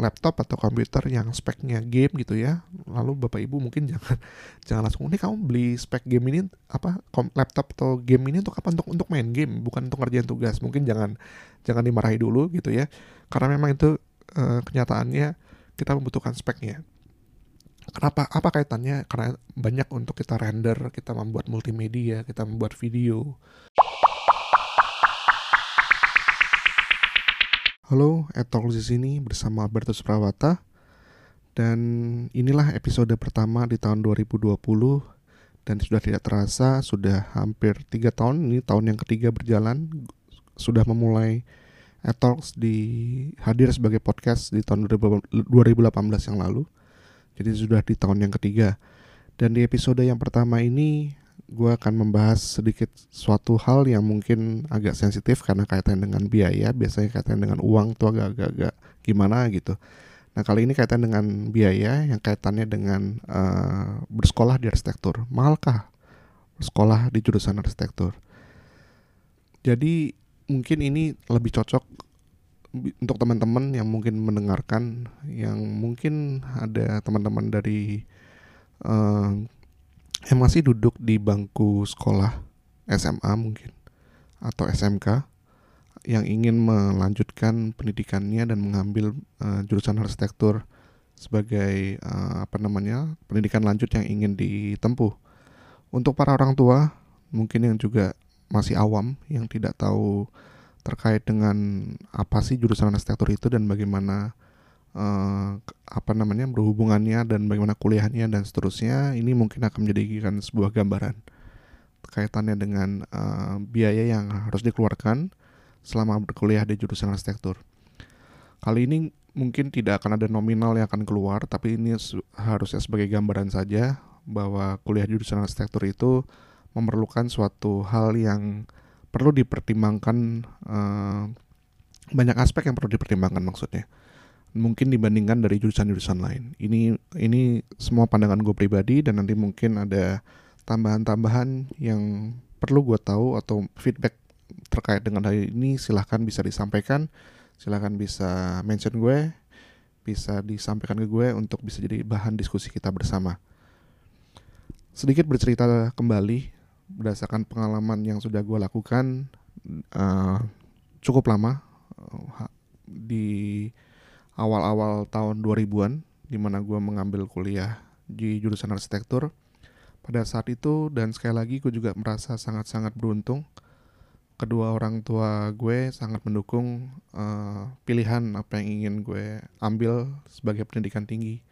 laptop atau komputer yang speknya game gitu ya lalu bapak ibu mungkin jangan jangan langsung ini kamu beli spek game ini apa laptop atau game ini untuk apa untuk untuk main game bukan untuk ngerjain tugas mungkin jangan jangan dimarahi dulu gitu ya karena memang itu uh, kenyataannya kita membutuhkan speknya Kenapa? Apa kaitannya? Karena banyak untuk kita render, kita membuat multimedia, kita membuat video. Halo, Etol di sini bersama Albertus Prawata. Dan inilah episode pertama di tahun 2020 dan sudah tidak terasa sudah hampir tiga tahun ini tahun yang ketiga berjalan sudah memulai Etalks di hadir sebagai podcast di tahun 2018 yang lalu jadi sudah di tahun yang ketiga. Dan di episode yang pertama ini gue akan membahas sedikit suatu hal yang mungkin agak sensitif karena kaitan dengan biaya. Biasanya kaitan dengan uang tuh agak-agak gimana gitu. Nah kali ini kaitan dengan biaya yang kaitannya dengan uh, bersekolah di arsitektur. Mahalkah bersekolah di jurusan arsitektur? Jadi mungkin ini lebih cocok untuk teman-teman yang mungkin mendengarkan yang mungkin ada teman-teman dari uh, yang masih duduk di bangku sekolah SMA mungkin atau SMK yang ingin melanjutkan pendidikannya dan mengambil uh, jurusan arsitektur sebagai uh, apa namanya pendidikan lanjut yang ingin ditempuh. Untuk para orang tua mungkin yang juga masih awam yang tidak tahu terkait dengan apa sih jurusan arsitektur itu dan bagaimana uh, apa namanya berhubungannya dan bagaimana kuliahnya dan seterusnya ini mungkin akan menjadikan sebuah gambaran kaitannya dengan uh, biaya yang harus dikeluarkan selama berkuliah di jurusan arsitektur. Kali ini mungkin tidak akan ada nominal yang akan keluar, tapi ini harusnya sebagai gambaran saja bahwa kuliah jurusan arsitektur itu memerlukan suatu hal yang perlu dipertimbangkan uh, banyak aspek yang perlu dipertimbangkan maksudnya mungkin dibandingkan dari jurusan-jurusan lain. Ini ini semua pandangan gue pribadi dan nanti mungkin ada tambahan-tambahan yang perlu gue tahu atau feedback terkait dengan hal ini silahkan bisa disampaikan silahkan bisa mention gue bisa disampaikan ke gue untuk bisa jadi bahan diskusi kita bersama. Sedikit bercerita kembali berdasarkan pengalaman yang sudah gue lakukan uh, cukup lama uh, di awal-awal tahun 2000-an di mana gue mengambil kuliah di jurusan arsitektur. Pada saat itu dan sekali lagi gue juga merasa sangat-sangat beruntung. Kedua orang tua gue sangat mendukung uh, pilihan apa yang ingin gue ambil sebagai pendidikan tinggi.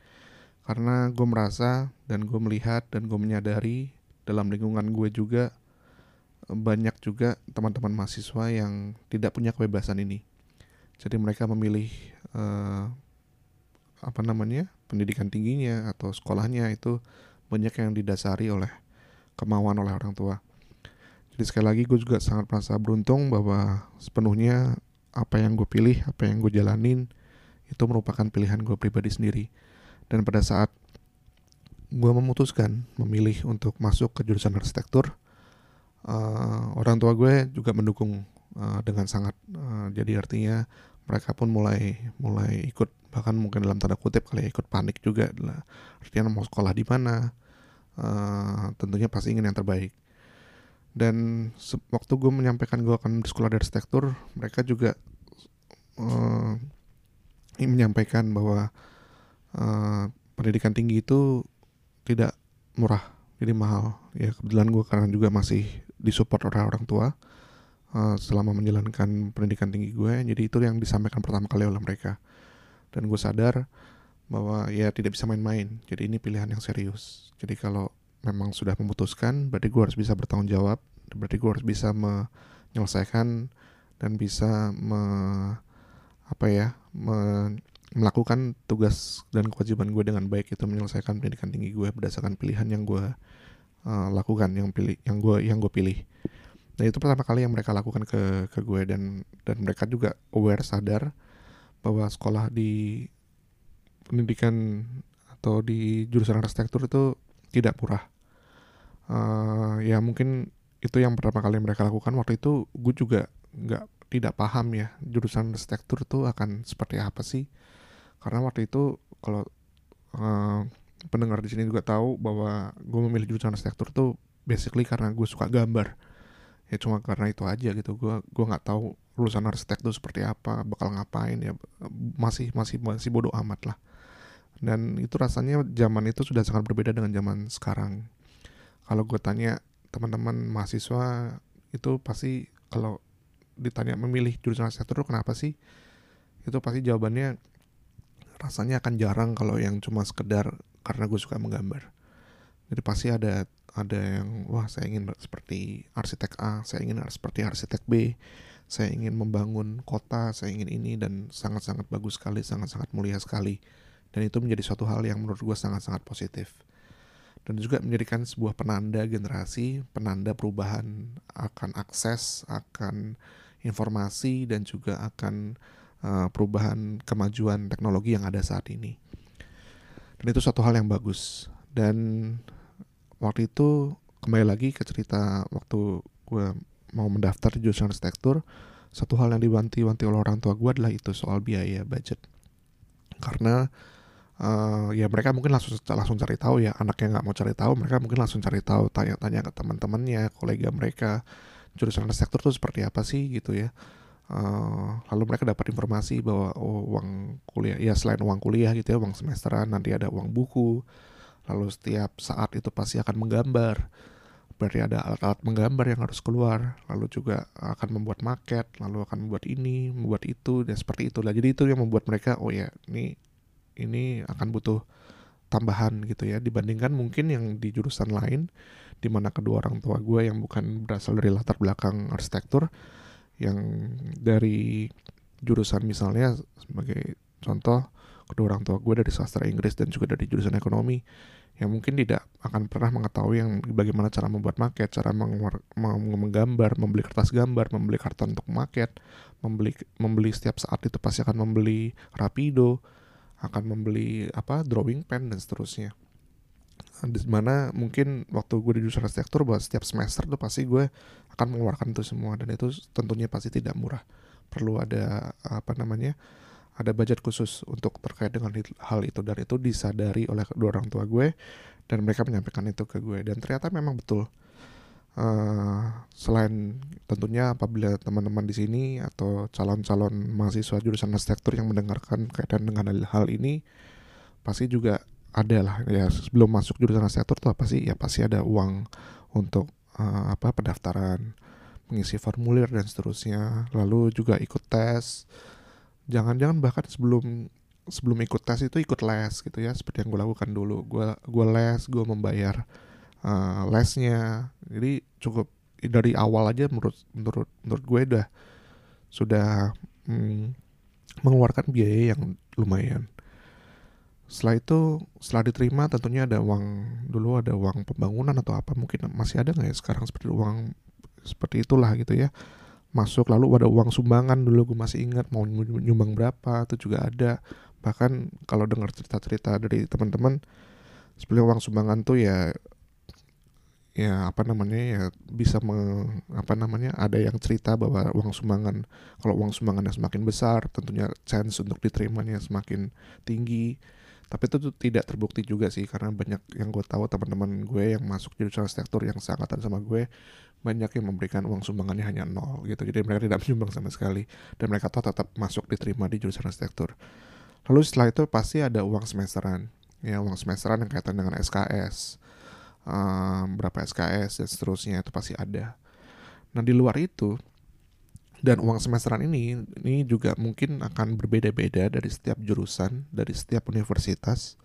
Karena gue merasa dan gue melihat dan gue menyadari dalam lingkungan gue juga banyak juga teman-teman mahasiswa yang tidak punya kebebasan ini. Jadi mereka memilih uh, apa namanya pendidikan tingginya atau sekolahnya itu banyak yang didasari oleh kemauan oleh orang tua. Jadi sekali lagi gue juga sangat merasa beruntung bahwa sepenuhnya apa yang gue pilih, apa yang gue jalanin itu merupakan pilihan gue pribadi sendiri. Dan pada saat gue memutuskan memilih untuk masuk ke jurusan arsitektur uh, orang tua gue juga mendukung uh, dengan sangat uh, jadi artinya mereka pun mulai mulai ikut bahkan mungkin dalam tanda kutip kali ya ikut panik juga. Lah artinya mau sekolah di mana? Uh, tentunya pasti ingin yang terbaik. Dan waktu gue menyampaikan gue akan sekolah di arsitektur mereka juga uh, menyampaikan bahwa uh, pendidikan tinggi itu tidak murah jadi mahal. Ya kebetulan gue karena juga masih disupport oleh orang tua uh, selama menjalankan pendidikan tinggi gue. Jadi itu yang disampaikan pertama kali oleh mereka. Dan gue sadar bahwa ya tidak bisa main-main. Jadi ini pilihan yang serius. Jadi kalau memang sudah memutuskan berarti gue harus bisa bertanggung jawab. Berarti gue harus bisa menyelesaikan dan bisa me, apa ya me, melakukan tugas dan kewajiban gue dengan baik itu menyelesaikan pendidikan tinggi gue berdasarkan pilihan yang gue uh, lakukan yang pilih yang gue yang gue pilih nah itu pertama kali yang mereka lakukan ke ke gue dan dan mereka juga aware sadar bahwa sekolah di pendidikan atau di jurusan arsitektur itu tidak murah. Uh, ya mungkin itu yang pertama kali mereka lakukan. Waktu itu gue juga nggak tidak paham ya jurusan arsitektur itu akan seperti apa sih. Karena waktu itu kalau uh, pendengar di sini juga tahu bahwa gue memilih jurusan arsitektur tuh basically karena gue suka gambar ya cuma karena itu aja gitu. Gue gue nggak tahu lulusan arsitek itu seperti apa bakal ngapain ya. Masih masih masih bodoh amat lah. Dan itu rasanya zaman itu sudah sangat berbeda dengan zaman sekarang. Kalau gue tanya teman-teman mahasiswa itu pasti kalau ditanya memilih jurusan arsitektur kenapa sih itu pasti jawabannya rasanya akan jarang kalau yang cuma sekedar karena gue suka menggambar. Jadi pasti ada ada yang wah saya ingin seperti arsitek A saya ingin seperti arsitek B saya ingin membangun kota saya ingin ini dan sangat-sangat bagus sekali sangat-sangat mulia sekali dan itu menjadi suatu hal yang menurut gue sangat-sangat positif dan juga menjadikan sebuah penanda generasi penanda perubahan akan akses akan informasi dan juga akan uh, perubahan kemajuan teknologi yang ada saat ini. Dan itu suatu hal yang bagus. Dan waktu itu kembali lagi ke cerita waktu gue mau mendaftar di jurusan arsitektur, satu hal yang diwanti-wanti oleh orang tua gue adalah itu soal biaya budget. Karena uh, ya mereka mungkin langsung langsung cari tahu ya anaknya nggak mau cari tahu mereka mungkin langsung cari tahu tanya-tanya ke teman-temannya kolega mereka jurusan arsitektur tuh seperti apa sih gitu ya uh, lalu mereka dapat informasi bahwa oh, uang kuliah ya selain uang kuliah gitu ya uang semesteran nanti ada uang buku lalu setiap saat itu pasti akan menggambar. Berarti ada alat-alat menggambar yang harus keluar. Lalu juga akan membuat maket lalu akan membuat ini membuat itu dan seperti itulah. Jadi itu yang membuat mereka oh ya ini ini akan butuh tambahan gitu ya. Dibandingkan mungkin yang di jurusan lain di mana kedua orang tua gue yang bukan berasal dari latar belakang arsitektur yang dari jurusan misalnya sebagai contoh kedua orang tua gue dari sastra Inggris dan juga dari jurusan ekonomi yang mungkin tidak akan pernah mengetahui yang bagaimana cara membuat maket, cara menggambar, membeli kertas gambar, membeli karton untuk maket, membeli membeli setiap saat itu pasti akan membeli rapido, akan membeli apa drawing pen dan seterusnya. Di mana mungkin waktu gue di jurusan arsitektur bahwa setiap semester tuh pasti gue akan mengeluarkan itu semua dan itu tentunya pasti tidak murah. Perlu ada apa namanya ada budget khusus untuk terkait dengan hal itu. Dan itu disadari oleh kedua orang tua gue dan mereka menyampaikan itu ke gue. Dan ternyata memang betul. Uh, selain tentunya apabila teman-teman di sini atau calon-calon mahasiswa jurusan arsitektur yang mendengarkan kaitan dengan hal ini pasti juga ada lah. Ya sebelum masuk jurusan arsitektur tuh apa sih? Ya pasti ada uang untuk uh, apa pendaftaran mengisi formulir dan seterusnya. Lalu juga ikut tes jangan-jangan bahkan sebelum sebelum ikut tes itu ikut les gitu ya seperti yang gue lakukan dulu. Gue gue les gue membayar uh, lesnya. Jadi cukup dari awal aja menurut menurut menurut gue udah sudah hmm, mengeluarkan biaya yang lumayan. Setelah itu setelah diterima tentunya ada uang dulu ada uang pembangunan atau apa mungkin masih ada nggak ya sekarang seperti uang seperti itulah gitu ya masuk lalu ada uang sumbangan dulu gue masih ingat mau nyumbang berapa itu juga ada. Bahkan kalau dengar cerita-cerita dari teman-teman sebenarnya uang sumbangan tuh ya ya apa namanya ya bisa me, apa namanya ada yang cerita bahwa uang sumbangan kalau uang sumbangannya semakin besar tentunya chance untuk diterimanya semakin tinggi. Tapi itu tuh tidak terbukti juga sih karena banyak yang gue tahu teman-teman gue yang masuk jurusan arsitektur yang seangkatan sama gue banyak yang memberikan uang sumbangannya hanya nol gitu. Jadi mereka tidak menyumbang sama sekali. Dan mereka tuh tetap masuk diterima di jurusan arsitektur. Lalu setelah itu pasti ada uang semesteran. Ya uang semesteran yang kaitan dengan SKS um, berapa SKS dan seterusnya itu pasti ada. Nah di luar itu dan uang semesteran ini ini juga mungkin akan berbeda-beda dari setiap jurusan, dari setiap universitas.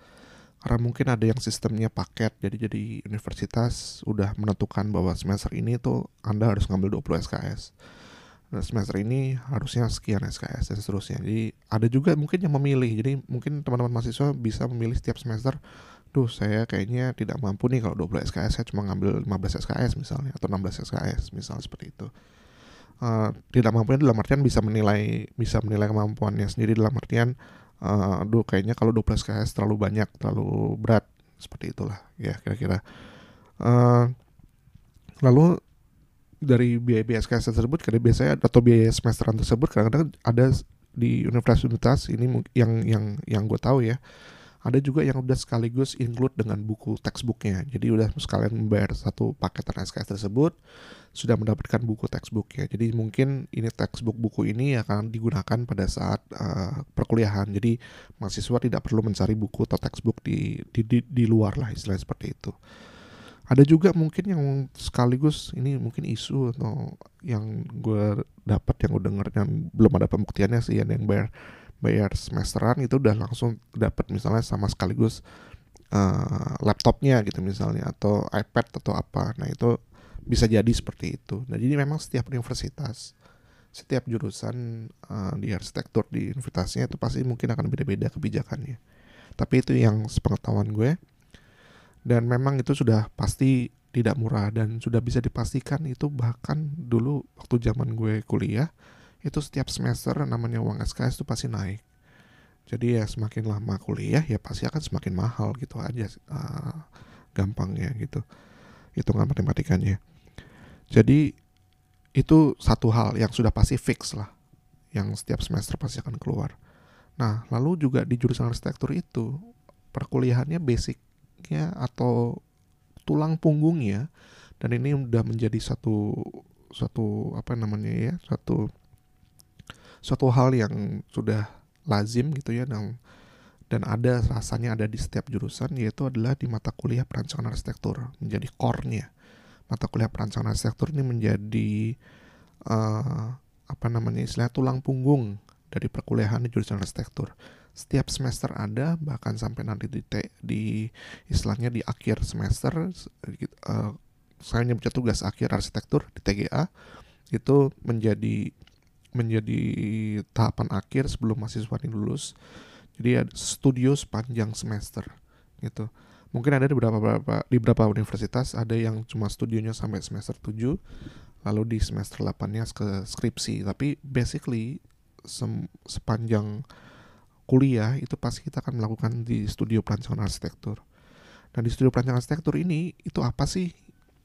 Karena mungkin ada yang sistemnya paket, jadi jadi universitas udah menentukan bahwa semester ini tuh Anda harus ngambil 20 SKS. Dan semester ini harusnya sekian SKS dan seterusnya. Jadi ada juga mungkin yang memilih. Jadi mungkin teman-teman mahasiswa bisa memilih setiap semester duh saya kayaknya tidak mampu nih kalau 20 SKS saya cuma ngambil 15 SKS misalnya atau 16 SKS misalnya seperti itu uh, tidak mampunya dalam artian bisa menilai bisa menilai kemampuannya sendiri dalam artian aduh kayaknya kalau 12 KS terlalu banyak terlalu berat. Seperti itulah ya kira-kira. Uh, lalu dari biaya biaya SKS tersebut kadang biasanya atau biaya semesteran tersebut kadang-kadang ada di universitas ini yang yang yang gue tahu ya ada juga yang udah sekaligus include dengan buku textbooknya. Jadi udah sekalian membayar satu paketan SKS tersebut sudah mendapatkan buku textbooknya. Jadi mungkin ini textbook buku ini akan digunakan pada saat uh, perkuliahan. Jadi mahasiswa tidak perlu mencari buku atau textbook di di, di, di luar lah istilah seperti itu. Ada juga mungkin yang sekaligus ini mungkin isu atau yang gue dapat yang gue denger yang belum ada pembuktiannya sih yang bayar bayar semesteran itu udah langsung dapat misalnya sama sekaligus uh, laptopnya gitu misalnya atau iPad atau apa. Nah itu bisa jadi seperti itu. Nah jadi memang setiap universitas setiap jurusan uh, di arsitektur di universitasnya itu pasti mungkin akan beda-beda kebijakannya. Tapi itu yang sepengetahuan gue. Dan memang itu sudah pasti tidak murah dan sudah bisa dipastikan itu bahkan dulu waktu zaman gue kuliah itu setiap semester namanya uang SKS itu pasti naik. Jadi ya semakin lama kuliah ya pasti akan semakin mahal gitu aja uh, gampangnya gitu. Hitungan matematikanya. Jadi itu satu hal yang sudah pasti fix lah yang setiap semester pasti akan keluar. Nah, lalu juga di jurusan arsitektur itu perkuliahannya basicnya atau tulang punggungnya dan ini udah menjadi satu satu apa namanya ya satu suatu hal yang sudah lazim gitu ya dan dan ada rasanya ada di setiap jurusan yaitu adalah di mata kuliah perancangan arsitektur menjadi core-nya. Mata kuliah perancangan arsitektur ini menjadi uh, apa namanya istilah tulang punggung dari perkuliahan di jurusan arsitektur. Setiap semester ada bahkan sampai nanti di te, di istilahnya di akhir semester uh, saya nyebutnya tugas akhir arsitektur di TGA itu menjadi menjadi tahapan akhir sebelum mahasiswa ini lulus. Jadi studio sepanjang semester gitu. Mungkin ada di beberapa, beberapa di beberapa universitas ada yang cuma studionya sampai semester 7 lalu di semester 8-nya ke skripsi. Tapi basically sem sepanjang kuliah itu pasti kita akan melakukan di studio perancangan arsitektur. Nah di studio perancangan arsitektur ini itu apa sih?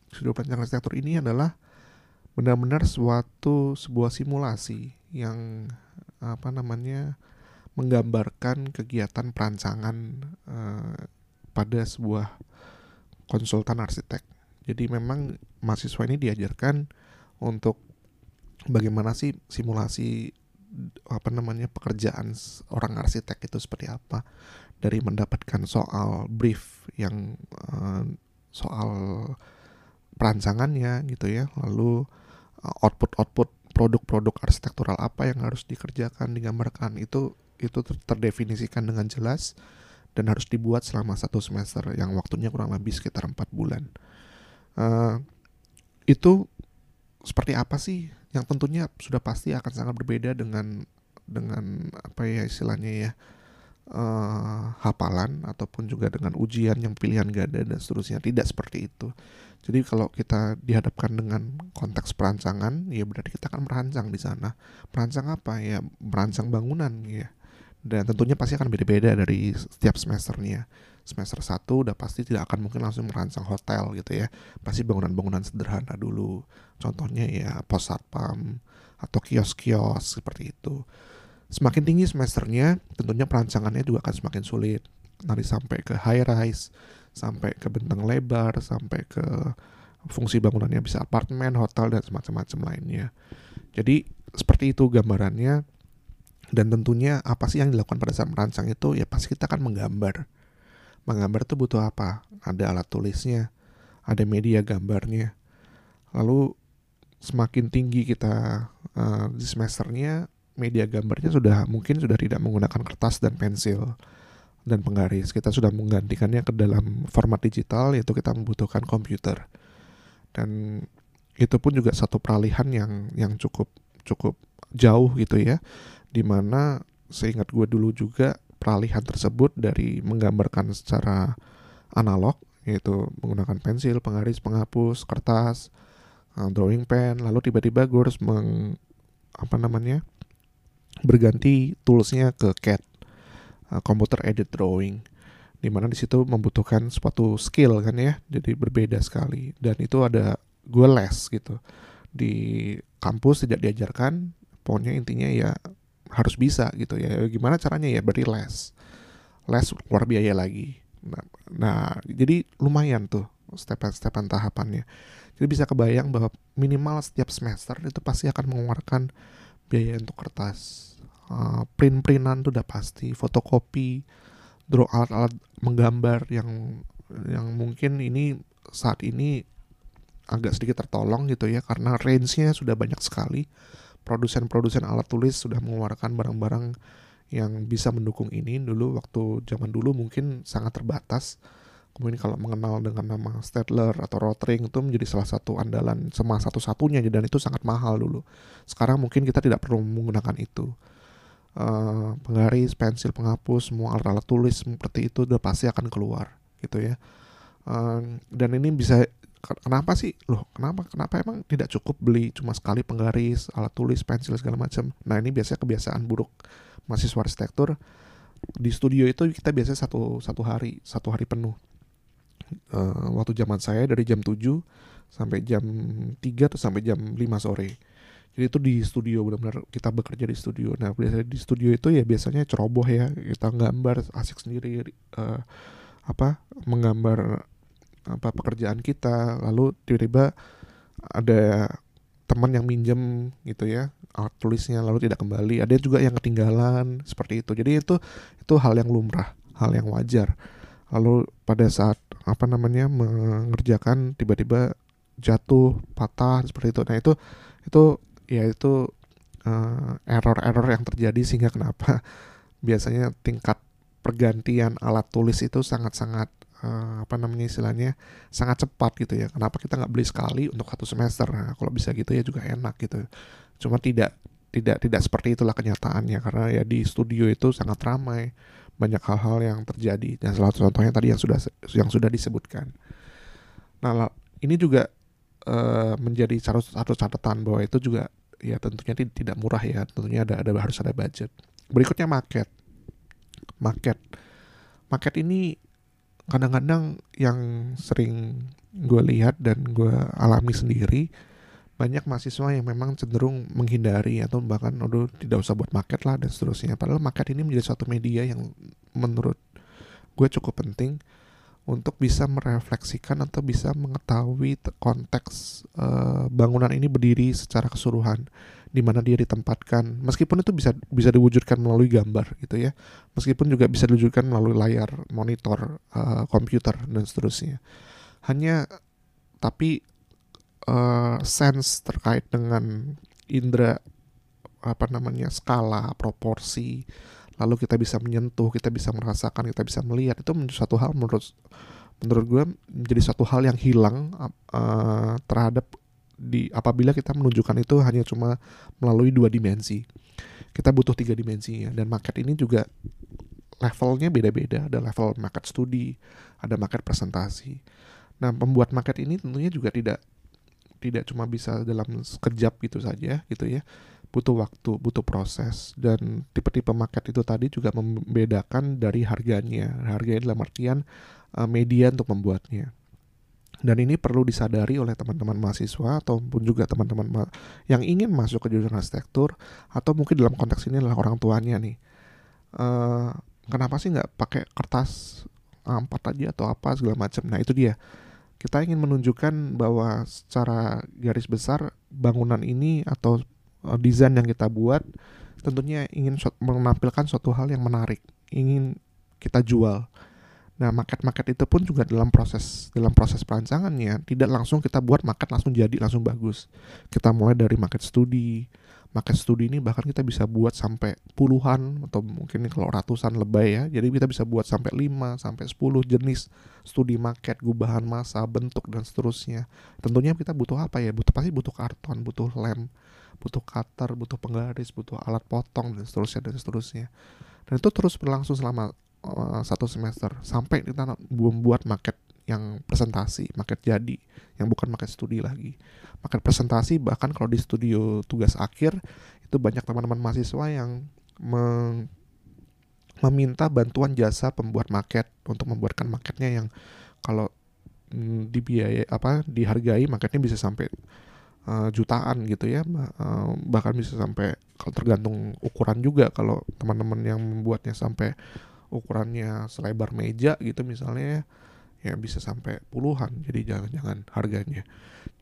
Studio perancangan arsitektur ini adalah benar-benar suatu sebuah simulasi yang apa namanya menggambarkan kegiatan perancangan uh, pada sebuah konsultan arsitek. Jadi memang mahasiswa ini diajarkan untuk bagaimana sih simulasi apa namanya pekerjaan orang arsitek itu seperti apa dari mendapatkan soal brief yang uh, soal perancangannya gitu ya lalu output-output produk-produk arsitektural apa yang harus dikerjakan digambarkan itu itu terdefinisikan dengan jelas dan harus dibuat selama satu semester yang waktunya kurang lebih sekitar empat bulan. Uh, itu seperti apa sih? Yang tentunya sudah pasti akan sangat berbeda dengan dengan apa ya istilahnya ya uh, hafalan ataupun juga dengan ujian yang pilihan ganda dan seterusnya tidak seperti itu jadi kalau kita dihadapkan dengan konteks perancangan, ya berarti kita akan merancang di sana. Merancang apa? Ya merancang bangunan ya. Dan tentunya pasti akan beda-beda dari setiap semesternya. Semester 1 udah pasti tidak akan mungkin langsung merancang hotel gitu ya. Pasti bangunan-bangunan sederhana dulu. Contohnya ya pos satpam atau kios-kios seperti itu. Semakin tinggi semesternya, tentunya perancangannya juga akan semakin sulit. Nanti sampai ke high rise, sampai ke bentang lebar, sampai ke fungsi bangunannya bisa apartemen, hotel dan semacam-macam lainnya. Jadi seperti itu gambarannya dan tentunya apa sih yang dilakukan pada saat merancang itu ya pasti kita akan menggambar. Menggambar itu butuh apa? Ada alat tulisnya, ada media gambarnya. Lalu semakin tinggi kita uh, di semesternya media gambarnya sudah mungkin sudah tidak menggunakan kertas dan pensil dan penggaris. Kita sudah menggantikannya ke dalam format digital yaitu kita membutuhkan komputer. Dan itu pun juga satu peralihan yang yang cukup cukup jauh gitu ya. Di mana seingat gue dulu juga peralihan tersebut dari menggambarkan secara analog yaitu menggunakan pensil, penggaris, penghapus, kertas, uh, drawing pen, lalu tiba-tiba gue harus meng apa namanya berganti toolsnya ke CAD uh, computer edit drawing di mana di situ membutuhkan suatu skill kan ya jadi berbeda sekali. Dan itu ada gue les gitu. Di kampus tidak diajarkan pokoknya intinya ya harus bisa gitu ya. Gimana caranya ya? Berarti les. Les keluar biaya lagi. Nah, nah jadi lumayan tuh step-stepan tahapannya. Jadi bisa kebayang bahwa minimal setiap semester itu pasti akan mengeluarkan biaya untuk kertas. Uh, print-printan tuh udah pasti fotokopi draw alat-alat menggambar yang yang mungkin ini saat ini agak sedikit tertolong gitu ya karena range-nya sudah banyak sekali. Produsen-produsen alat tulis sudah mengeluarkan barang-barang yang bisa mendukung ini. Dulu waktu zaman dulu mungkin sangat terbatas kemudian kalau mengenal dengan nama Stadler atau Rotring itu menjadi salah satu andalan sama satu-satunya dan itu sangat mahal dulu. Sekarang mungkin kita tidak perlu menggunakan itu. Uh, penggaris pensil penghapus semua alat-alat tulis seperti itu udah pasti akan keluar gitu ya. Uh, dan ini bisa kenapa sih? Loh kenapa kenapa emang tidak cukup beli cuma sekali penggaris alat tulis pensil segala macam? Nah ini biasanya kebiasaan buruk mahasiswa arsitektur. Di studio itu kita biasanya satu satu hari satu hari penuh uh, waktu zaman saya dari jam 7 sampai jam 3 atau sampai jam 5 sore. Jadi itu di studio benar-benar kita bekerja di studio. Nah biasanya di studio itu ya biasanya ceroboh ya. Kita gambar asik sendiri uh, apa menggambar apa pekerjaan kita. Lalu tiba-tiba ada teman yang minjem gitu ya alat tulisnya lalu tidak kembali. Ada juga yang ketinggalan seperti itu. Jadi itu itu hal yang lumrah hal yang wajar. Lalu pada saat apa namanya mengerjakan tiba-tiba jatuh patah seperti itu nah itu itu ya itu uh, error-error yang terjadi sehingga kenapa biasanya tingkat pergantian alat tulis itu sangat-sangat uh, apa namanya istilahnya sangat cepat gitu ya. Kenapa kita nggak beli sekali untuk satu semester? Nah, kalau bisa gitu ya juga enak gitu. Cuma tidak tidak tidak seperti itulah kenyataannya karena ya di studio itu sangat ramai banyak hal-hal yang terjadi dan salah satu contohnya tadi yang sudah yang sudah disebutkan. Nah ini juga uh, menjadi satu catatan bahwa itu juga ya tentunya tidak murah ya tentunya ada ada harus ada budget. Berikutnya market, market, market ini kadang-kadang yang sering gue lihat dan gue alami sendiri banyak mahasiswa yang memang cenderung menghindari atau bahkan udah tidak usah buat market lah dan seterusnya. Padahal market ini menjadi suatu media yang menurut gue cukup penting untuk bisa merefleksikan atau bisa mengetahui konteks uh, bangunan ini berdiri secara keseluruhan di mana dia ditempatkan. Meskipun itu bisa bisa diwujudkan melalui gambar gitu ya meskipun juga bisa diwujudkan melalui layar monitor uh, komputer dan seterusnya. Hanya tapi uh, sense terkait dengan indera apa namanya skala proporsi lalu kita bisa menyentuh kita bisa merasakan kita bisa melihat itu menjadi satu hal menurut menurut gue menjadi satu hal yang hilang uh, terhadap di apabila kita menunjukkan itu hanya cuma melalui dua dimensi. Kita butuh tiga dimensinya dan market ini juga levelnya beda-beda. Ada level market studi ada market presentasi. Nah pembuat market ini tentunya juga tidak tidak cuma bisa dalam sekejap gitu saja gitu ya. Butuh waktu butuh proses dan tipe-tipe market itu tadi juga membedakan dari harganya. Harganya dalam artian uh, media untuk membuatnya. Dan ini perlu disadari oleh teman-teman mahasiswa ataupun juga teman-teman ma yang ingin masuk ke jurusan arsitektur atau mungkin dalam konteks ini adalah orang tuanya nih. Uh, kenapa sih nggak pakai kertas A4 aja atau apa segala macam? Nah itu dia kita ingin menunjukkan bahwa secara garis besar bangunan ini atau uh, desain yang kita buat tentunya ingin menampilkan suatu hal yang menarik ingin kita jual Nah, market-market itu pun juga dalam proses dalam proses perancangannya tidak langsung kita buat market langsung jadi langsung bagus. Kita mulai dari market studi. Market studi ini bahkan kita bisa buat sampai puluhan atau mungkin kalau ratusan lebay ya. Jadi kita bisa buat sampai 5 sampai 10 jenis studi market, gubahan masa, bentuk dan seterusnya. Tentunya kita butuh apa ya? Butuh pasti butuh karton, butuh lem, butuh cutter, butuh penggaris, butuh alat potong dan seterusnya dan seterusnya. Dan itu terus berlangsung selama uh, satu semester sampai kita membuat market yang presentasi, market jadi, yang bukan market studi lagi. Market presentasi bahkan kalau di studio tugas akhir itu banyak teman-teman mahasiswa yang meng meminta bantuan jasa pembuat market untuk membuatkan marketnya yang kalau mm, dibiayai apa dihargai marketnya bisa sampai uh, jutaan gitu ya uh, bahkan bisa sampai kalau tergantung ukuran juga kalau teman-teman yang membuatnya sampai ukurannya selebar meja gitu misalnya ya bisa sampai puluhan. Jadi jangan-jangan harganya.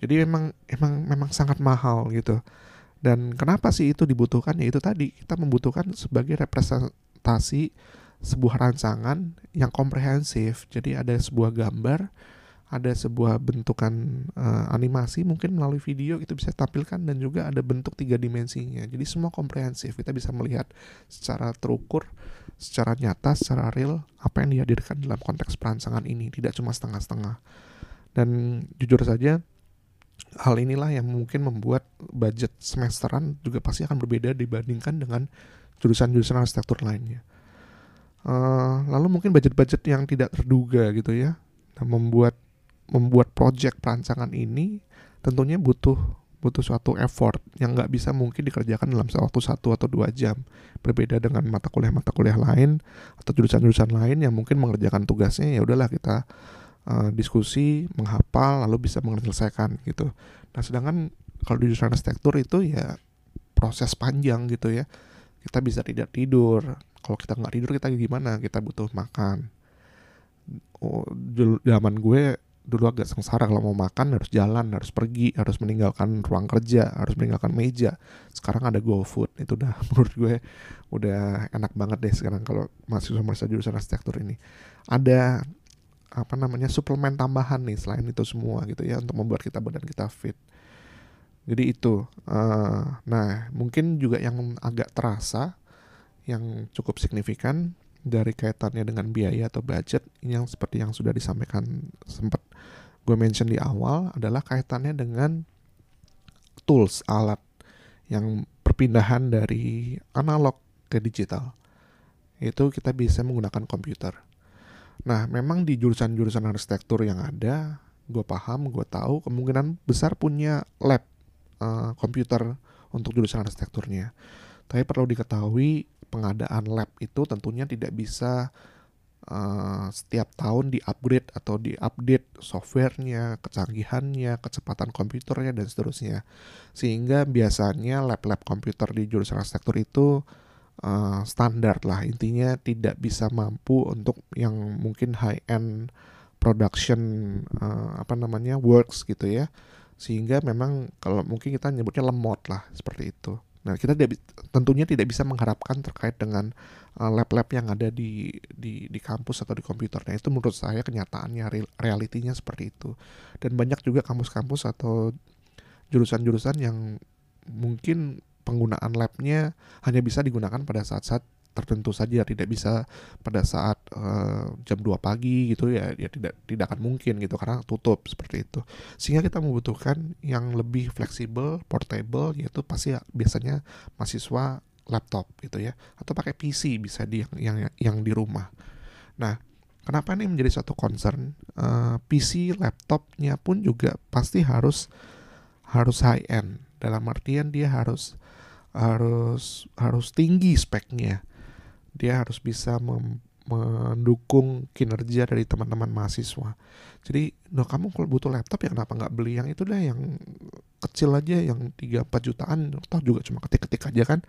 Jadi memang emang memang sangat mahal gitu. Dan kenapa sih itu dibutuhkan? Ya itu tadi kita membutuhkan sebagai representasi sebuah rancangan yang komprehensif. Jadi ada sebuah gambar ada sebuah bentukan uh, animasi mungkin melalui video itu bisa tampilkan dan juga ada bentuk tiga dimensinya. Jadi semua komprehensif. Kita bisa melihat secara terukur secara nyata secara real apa yang dihadirkan dalam konteks perancangan ini tidak cuma setengah-setengah. Dan jujur saja hal inilah yang mungkin membuat budget semesteran juga pasti akan berbeda dibandingkan dengan jurusan-jurusan arsitektur lainnya. Uh, lalu mungkin budget-budget yang tidak terduga gitu ya membuat membuat project perancangan ini tentunya butuh butuh suatu effort yang nggak bisa mungkin dikerjakan dalam waktu satu atau dua jam. Berbeda dengan mata kuliah mata kuliah lain atau jurusan-jurusan lain yang mungkin mengerjakan tugasnya ya udahlah kita uh, diskusi menghafal lalu bisa menyelesaikan gitu. Nah sedangkan kalau di jurusan arsitektur itu ya proses panjang gitu ya. Kita bisa tidak tidur. Kalau kita nggak tidur kita gimana? Kita butuh makan. Oh, zaman gue dulu agak sengsara kalau mau makan harus jalan, harus pergi, harus meninggalkan ruang kerja, harus meninggalkan meja. Sekarang ada GoFood, itu udah menurut gue udah enak banget deh sekarang kalau mahasiswa mahasiswa jurusan arsitektur ini. Ada apa namanya suplemen tambahan nih selain itu semua gitu ya untuk membuat kita badan kita fit. Jadi itu. Uh, nah mungkin juga yang agak terasa yang cukup signifikan dari kaitannya dengan biaya atau budget yang seperti yang sudah disampaikan sempat gue mention di awal adalah kaitannya dengan tools alat yang perpindahan dari analog ke digital. Itu kita bisa menggunakan komputer. Nah memang di jurusan-jurusan arsitektur yang ada gue paham gue tahu kemungkinan besar punya lab uh, komputer untuk jurusan arsitekturnya. Tapi perlu diketahui pengadaan lab itu tentunya tidak bisa uh, setiap tahun di-upgrade atau di-update softwarenya, kecanggihannya, kecepatan komputernya dan seterusnya. Sehingga biasanya lab-lab komputer di jurusan arsitektur itu uh, standar lah. Intinya tidak bisa mampu untuk yang mungkin high end production uh, apa namanya works gitu ya. Sehingga memang kalau mungkin kita nyebutnya lemot lah seperti itu. Nah, kita tidak, tentunya tidak bisa mengharapkan terkait dengan uh, lab-lab yang ada di, di di kampus atau di komputernya. Itu menurut saya kenyataannya realitinya seperti itu. Dan banyak juga kampus-kampus atau jurusan-jurusan yang mungkin penggunaan labnya hanya bisa digunakan pada saat-saat tertentu saja tidak bisa pada saat uh, jam 2 pagi gitu ya ya tidak tidak akan mungkin gitu karena tutup seperti itu. Sehingga kita membutuhkan yang lebih fleksibel portable yaitu pasti biasanya mahasiswa laptop gitu ya atau pakai PC bisa di yang yang yang di rumah. Nah kenapa ini menjadi suatu concern? Uh, eh, PC laptopnya pun juga pasti harus harus high end dalam artian dia harus harus harus tinggi speknya dia harus bisa mendukung kinerja dari teman-teman mahasiswa. Jadi, no kamu kalau butuh laptop ya kenapa nggak beli yang itu dah yang kecil aja yang 3-4 jutaan, toh juga cuma ketik-ketik aja kan.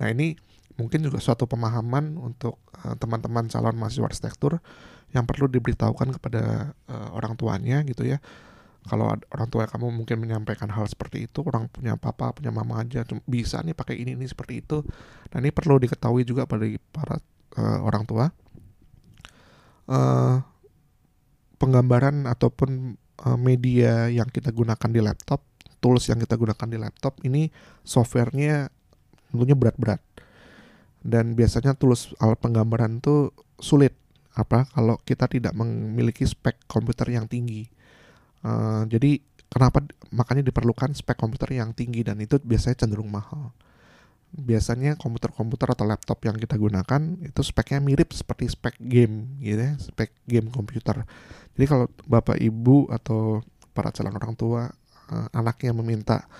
Nah ini mungkin juga suatu pemahaman untuk uh, teman-teman calon mahasiswa arsitektur yang perlu diberitahukan kepada uh, orang tuanya gitu ya kalau orang tua kamu mungkin menyampaikan hal seperti itu orang punya papa punya mama aja bisa nih pakai ini ini seperti itu. Dan ini perlu diketahui juga pada para uh, orang tua. Uh, penggambaran ataupun uh, media yang kita gunakan di laptop tools yang kita gunakan di laptop ini softwarenya tentunya berat-berat. Dan biasanya tools alat penggambaran itu sulit. Apa? Kalau kita tidak memiliki spek komputer yang tinggi Uh, jadi kenapa makanya diperlukan spek komputer yang tinggi dan itu biasanya cenderung mahal. Biasanya komputer-komputer atau laptop yang kita gunakan itu speknya mirip seperti spek game gitu ya, spek game komputer. Jadi kalau bapak ibu atau para calon orang tua uh, anaknya meminta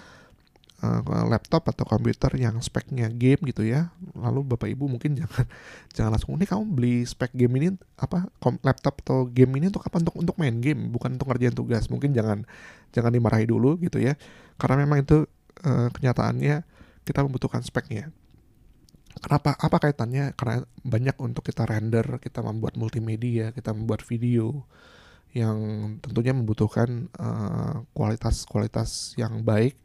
uh, laptop atau komputer yang speknya game gitu ya. Lalu bapak ibu mungkin jangan jangan langsung ini kamu beli spek game ini apa laptop atau game ini untuk apa? Untuk untuk main game bukan untuk ngerjain tugas. Mungkin jangan jangan dimarahi dulu gitu ya. Karena memang itu uh, kenyataannya kita membutuhkan speknya. Kenapa apa kaitannya? Karena banyak untuk kita render kita membuat multimedia kita membuat video yang tentunya membutuhkan kualitas-kualitas uh, yang baik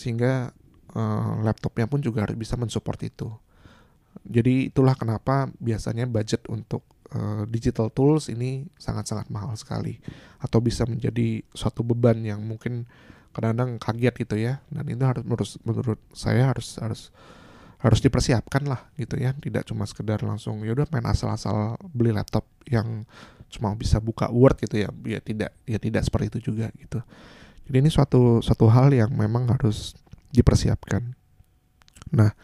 sehingga uh, laptopnya pun juga harus bisa mensupport itu. Jadi itulah kenapa biasanya budget untuk uh, digital tools ini sangat-sangat mahal sekali. Atau bisa menjadi suatu beban yang mungkin kadang-kadang kaget gitu ya. Dan itu harus menurut menurut saya harus harus harus dipersiapkan lah gitu ya. Tidak cuma sekedar langsung ya udah main asal-asal beli laptop yang cuma bisa buka Word gitu ya. Ya tidak ya tidak seperti itu juga gitu jadi ini suatu suatu hal yang memang harus dipersiapkan. Nah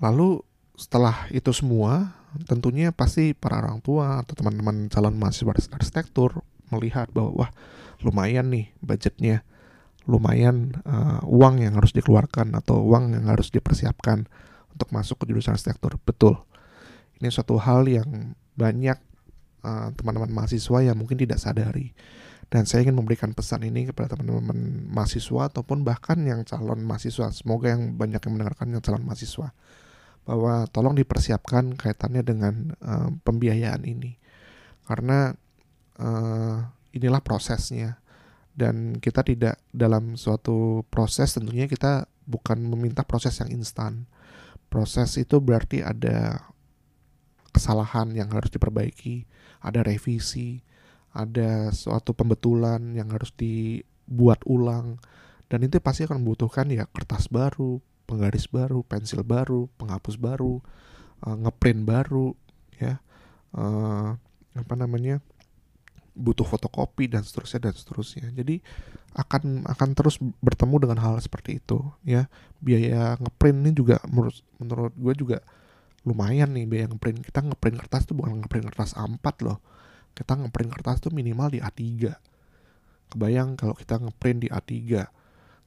lalu setelah itu semua tentunya pasti para orang tua atau teman-teman calon mahasiswa arsitektur melihat bahwa wah lumayan nih budgetnya. Lumayan uh, uang yang harus dikeluarkan atau uang yang harus dipersiapkan untuk masuk ke jurusan arsitektur. Betul. Ini suatu hal yang banyak teman eh, teman-teman mahasiswa yang mungkin tidak sadari dan saya ingin memberikan pesan ini kepada teman-teman mahasiswa ataupun bahkan yang calon mahasiswa. Semoga yang banyak yang mendengarkan yang calon mahasiswa. Bahwa tolong dipersiapkan kaitannya dengan uh, pembiayaan ini. Karena uh, inilah prosesnya. Dan kita tidak dalam suatu proses tentunya kita bukan meminta proses yang instan. Proses itu berarti ada kesalahan yang harus diperbaiki, ada revisi, ada suatu pembetulan yang harus dibuat ulang dan itu pasti akan membutuhkan ya kertas baru, penggaris baru, pensil baru, penghapus baru, uh, ngeprint baru, ya uh, apa namanya butuh fotokopi dan seterusnya dan seterusnya. Jadi akan akan terus bertemu dengan hal seperti itu ya. Biaya ngeprint ini juga menurut menurut gue juga lumayan nih biaya ngeprint. Kita ngeprint kertas tuh bukan ngeprint kertas A4 loh. Kita ngeprint kertas tuh minimal di A3. Kebayang kalau kita ngeprint di A3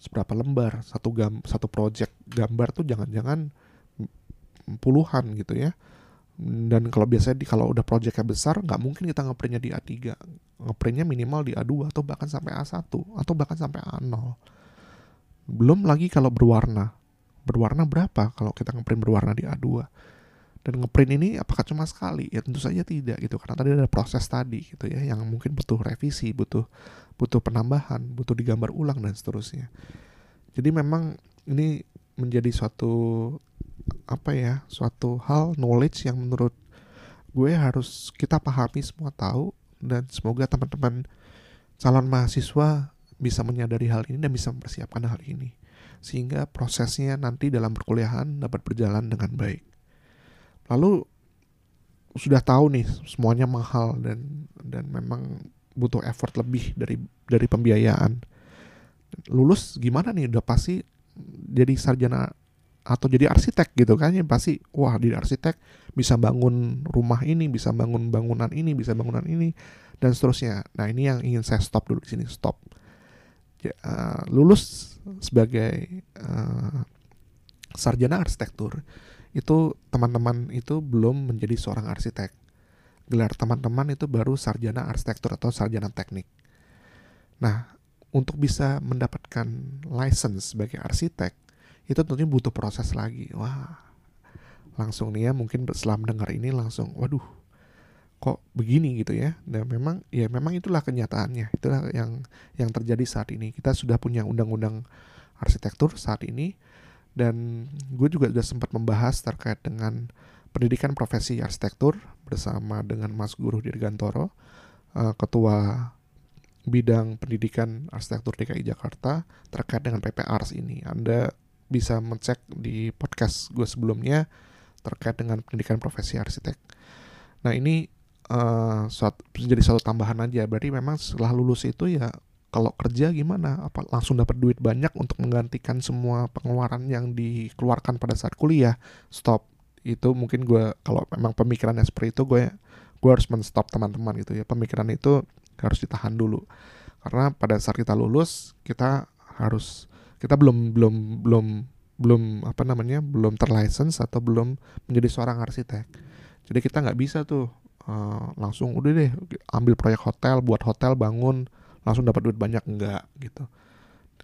seberapa lembar? Satu gam satu project gambar tuh jangan-jangan puluhan gitu ya. Dan kalau biasanya di kalau udah proyeknya besar nggak mungkin kita ngeprintnya di A3 ngeprintnya minimal di A2 atau bahkan sampai A1 atau bahkan sampai A0 belum lagi kalau berwarna. Berwarna berapa kalau kita ngeprint berwarna di A2 dan ngeprint ini apakah cuma sekali? Ya tentu saja tidak gitu. Karena tadi ada proses tadi gitu ya yang mungkin butuh revisi butuh butuh penambahan butuh digambar ulang dan seterusnya. Jadi memang ini menjadi suatu apa ya suatu hal knowledge yang menurut gue harus kita pahami semua tahu dan semoga teman-teman calon mahasiswa bisa menyadari hal ini dan bisa mempersiapkan hal ini. Sehingga prosesnya nanti dalam perkuliahan dapat berjalan dengan baik. Lalu sudah tahu nih semuanya mahal dan dan memang butuh effort lebih dari dari pembiayaan. Lulus gimana nih? Udah pasti jadi sarjana atau jadi arsitek gitu kan? Ya pasti wah di arsitek bisa bangun rumah ini bisa bangun bangunan ini bisa bangunan ini dan seterusnya. Nah ini yang ingin saya stop dulu di sini stop. Ya, uh, lulus sebagai uh, sarjana arsitektur itu teman-teman itu belum menjadi seorang arsitek. Gelar teman-teman itu baru sarjana arsitektur atau sarjana teknik. Nah untuk bisa mendapatkan license sebagai arsitek itu tentunya butuh proses lagi. Wah langsung nih ya mungkin setelah mendengar ini langsung waduh kok begini gitu ya? Dan memang ya memang itulah kenyataannya. Itulah yang yang terjadi saat ini. Kita sudah punya undang-undang arsitektur saat ini dan gue juga sudah sempat membahas terkait dengan pendidikan profesi arsitektur bersama dengan Mas Guru Dirgantoro uh, ketua bidang pendidikan arsitektur DKI Jakarta terkait dengan PPARS ini. Anda bisa mencek di podcast gue sebelumnya terkait dengan pendidikan profesi arsitek. Nah ini uh, suatu, jadi satu tambahan aja. Berarti memang setelah lulus itu ya kalau kerja gimana? Apa langsung dapat duit banyak untuk menggantikan semua pengeluaran yang dikeluarkan pada saat kuliah? Stop. Itu mungkin gue kalau memang pemikirannya seperti itu gue gue harus menstop teman-teman gitu ya. Pemikiran itu harus ditahan dulu. Karena pada saat kita lulus kita harus kita belum belum belum belum apa namanya belum terlicense atau belum menjadi seorang arsitek jadi kita nggak bisa tuh uh, langsung udah deh ambil proyek hotel buat hotel bangun langsung dapat duit banyak enggak gitu.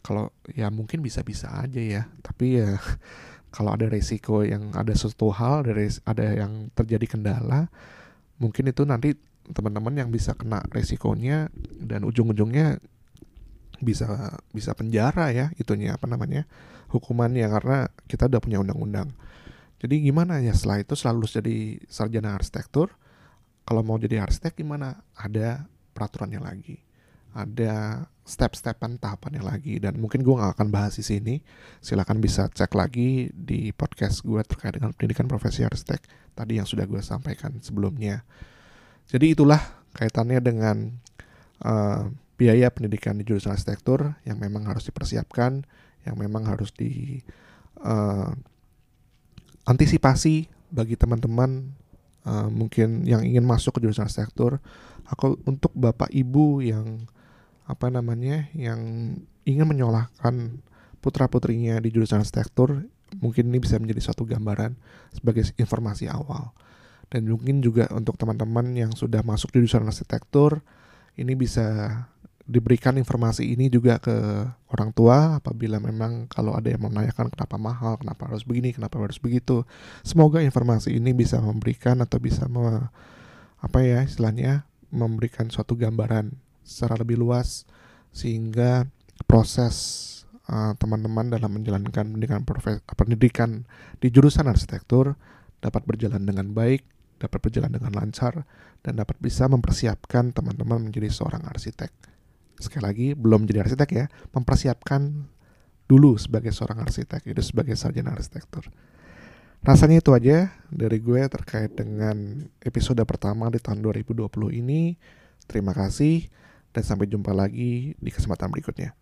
Kalau ya mungkin bisa-bisa aja ya tapi ya kalau ada resiko yang ada sesuatu hal ada ada yang terjadi kendala mungkin itu nanti teman-teman yang bisa kena resikonya dan ujung-ujungnya bisa bisa penjara ya itunya apa namanya hukumannya karena kita udah punya undang-undang. Jadi gimana ya setelah itu selalu jadi sarjana arsitektur kalau mau jadi arsitek gimana? Ada peraturannya lagi ada step-stepan tahapannya lagi. Dan mungkin gue gak akan bahas di sini. Silahkan bisa cek lagi di podcast gue terkait dengan pendidikan profesi arsitek tadi yang sudah gue sampaikan sebelumnya. Jadi itulah kaitannya dengan uh, biaya pendidikan di jurusan arsitektur yang memang harus dipersiapkan yang memang harus di uh, antisipasi bagi teman-teman uh, mungkin yang ingin masuk ke jurusan arsitektur. Aku untuk bapak ibu yang apa namanya yang ingin menyolahkan putra putrinya di jurusan arsitektur mungkin ini bisa menjadi suatu gambaran sebagai informasi awal dan mungkin juga untuk teman-teman yang sudah masuk di jurusan arsitektur ini bisa diberikan informasi ini juga ke orang tua apabila memang kalau ada yang menanyakan kenapa mahal, kenapa harus begini, kenapa harus begitu. Semoga informasi ini bisa memberikan atau bisa me, apa ya istilahnya memberikan suatu gambaran secara lebih luas sehingga proses uh, teman-teman uh, dalam menjalankan pendidikan pendidikan di jurusan arsitektur dapat berjalan dengan baik, dapat berjalan dengan lancar dan dapat bisa mempersiapkan teman-teman menjadi seorang arsitek. Sekali lagi belum menjadi arsitek ya, mempersiapkan dulu sebagai seorang arsitek, itu sebagai sarjana arsitektur. Rasanya itu aja dari gue terkait dengan episode pertama di tahun 2020 ini. Terima kasih dan sampai jumpa lagi di kesempatan berikutnya.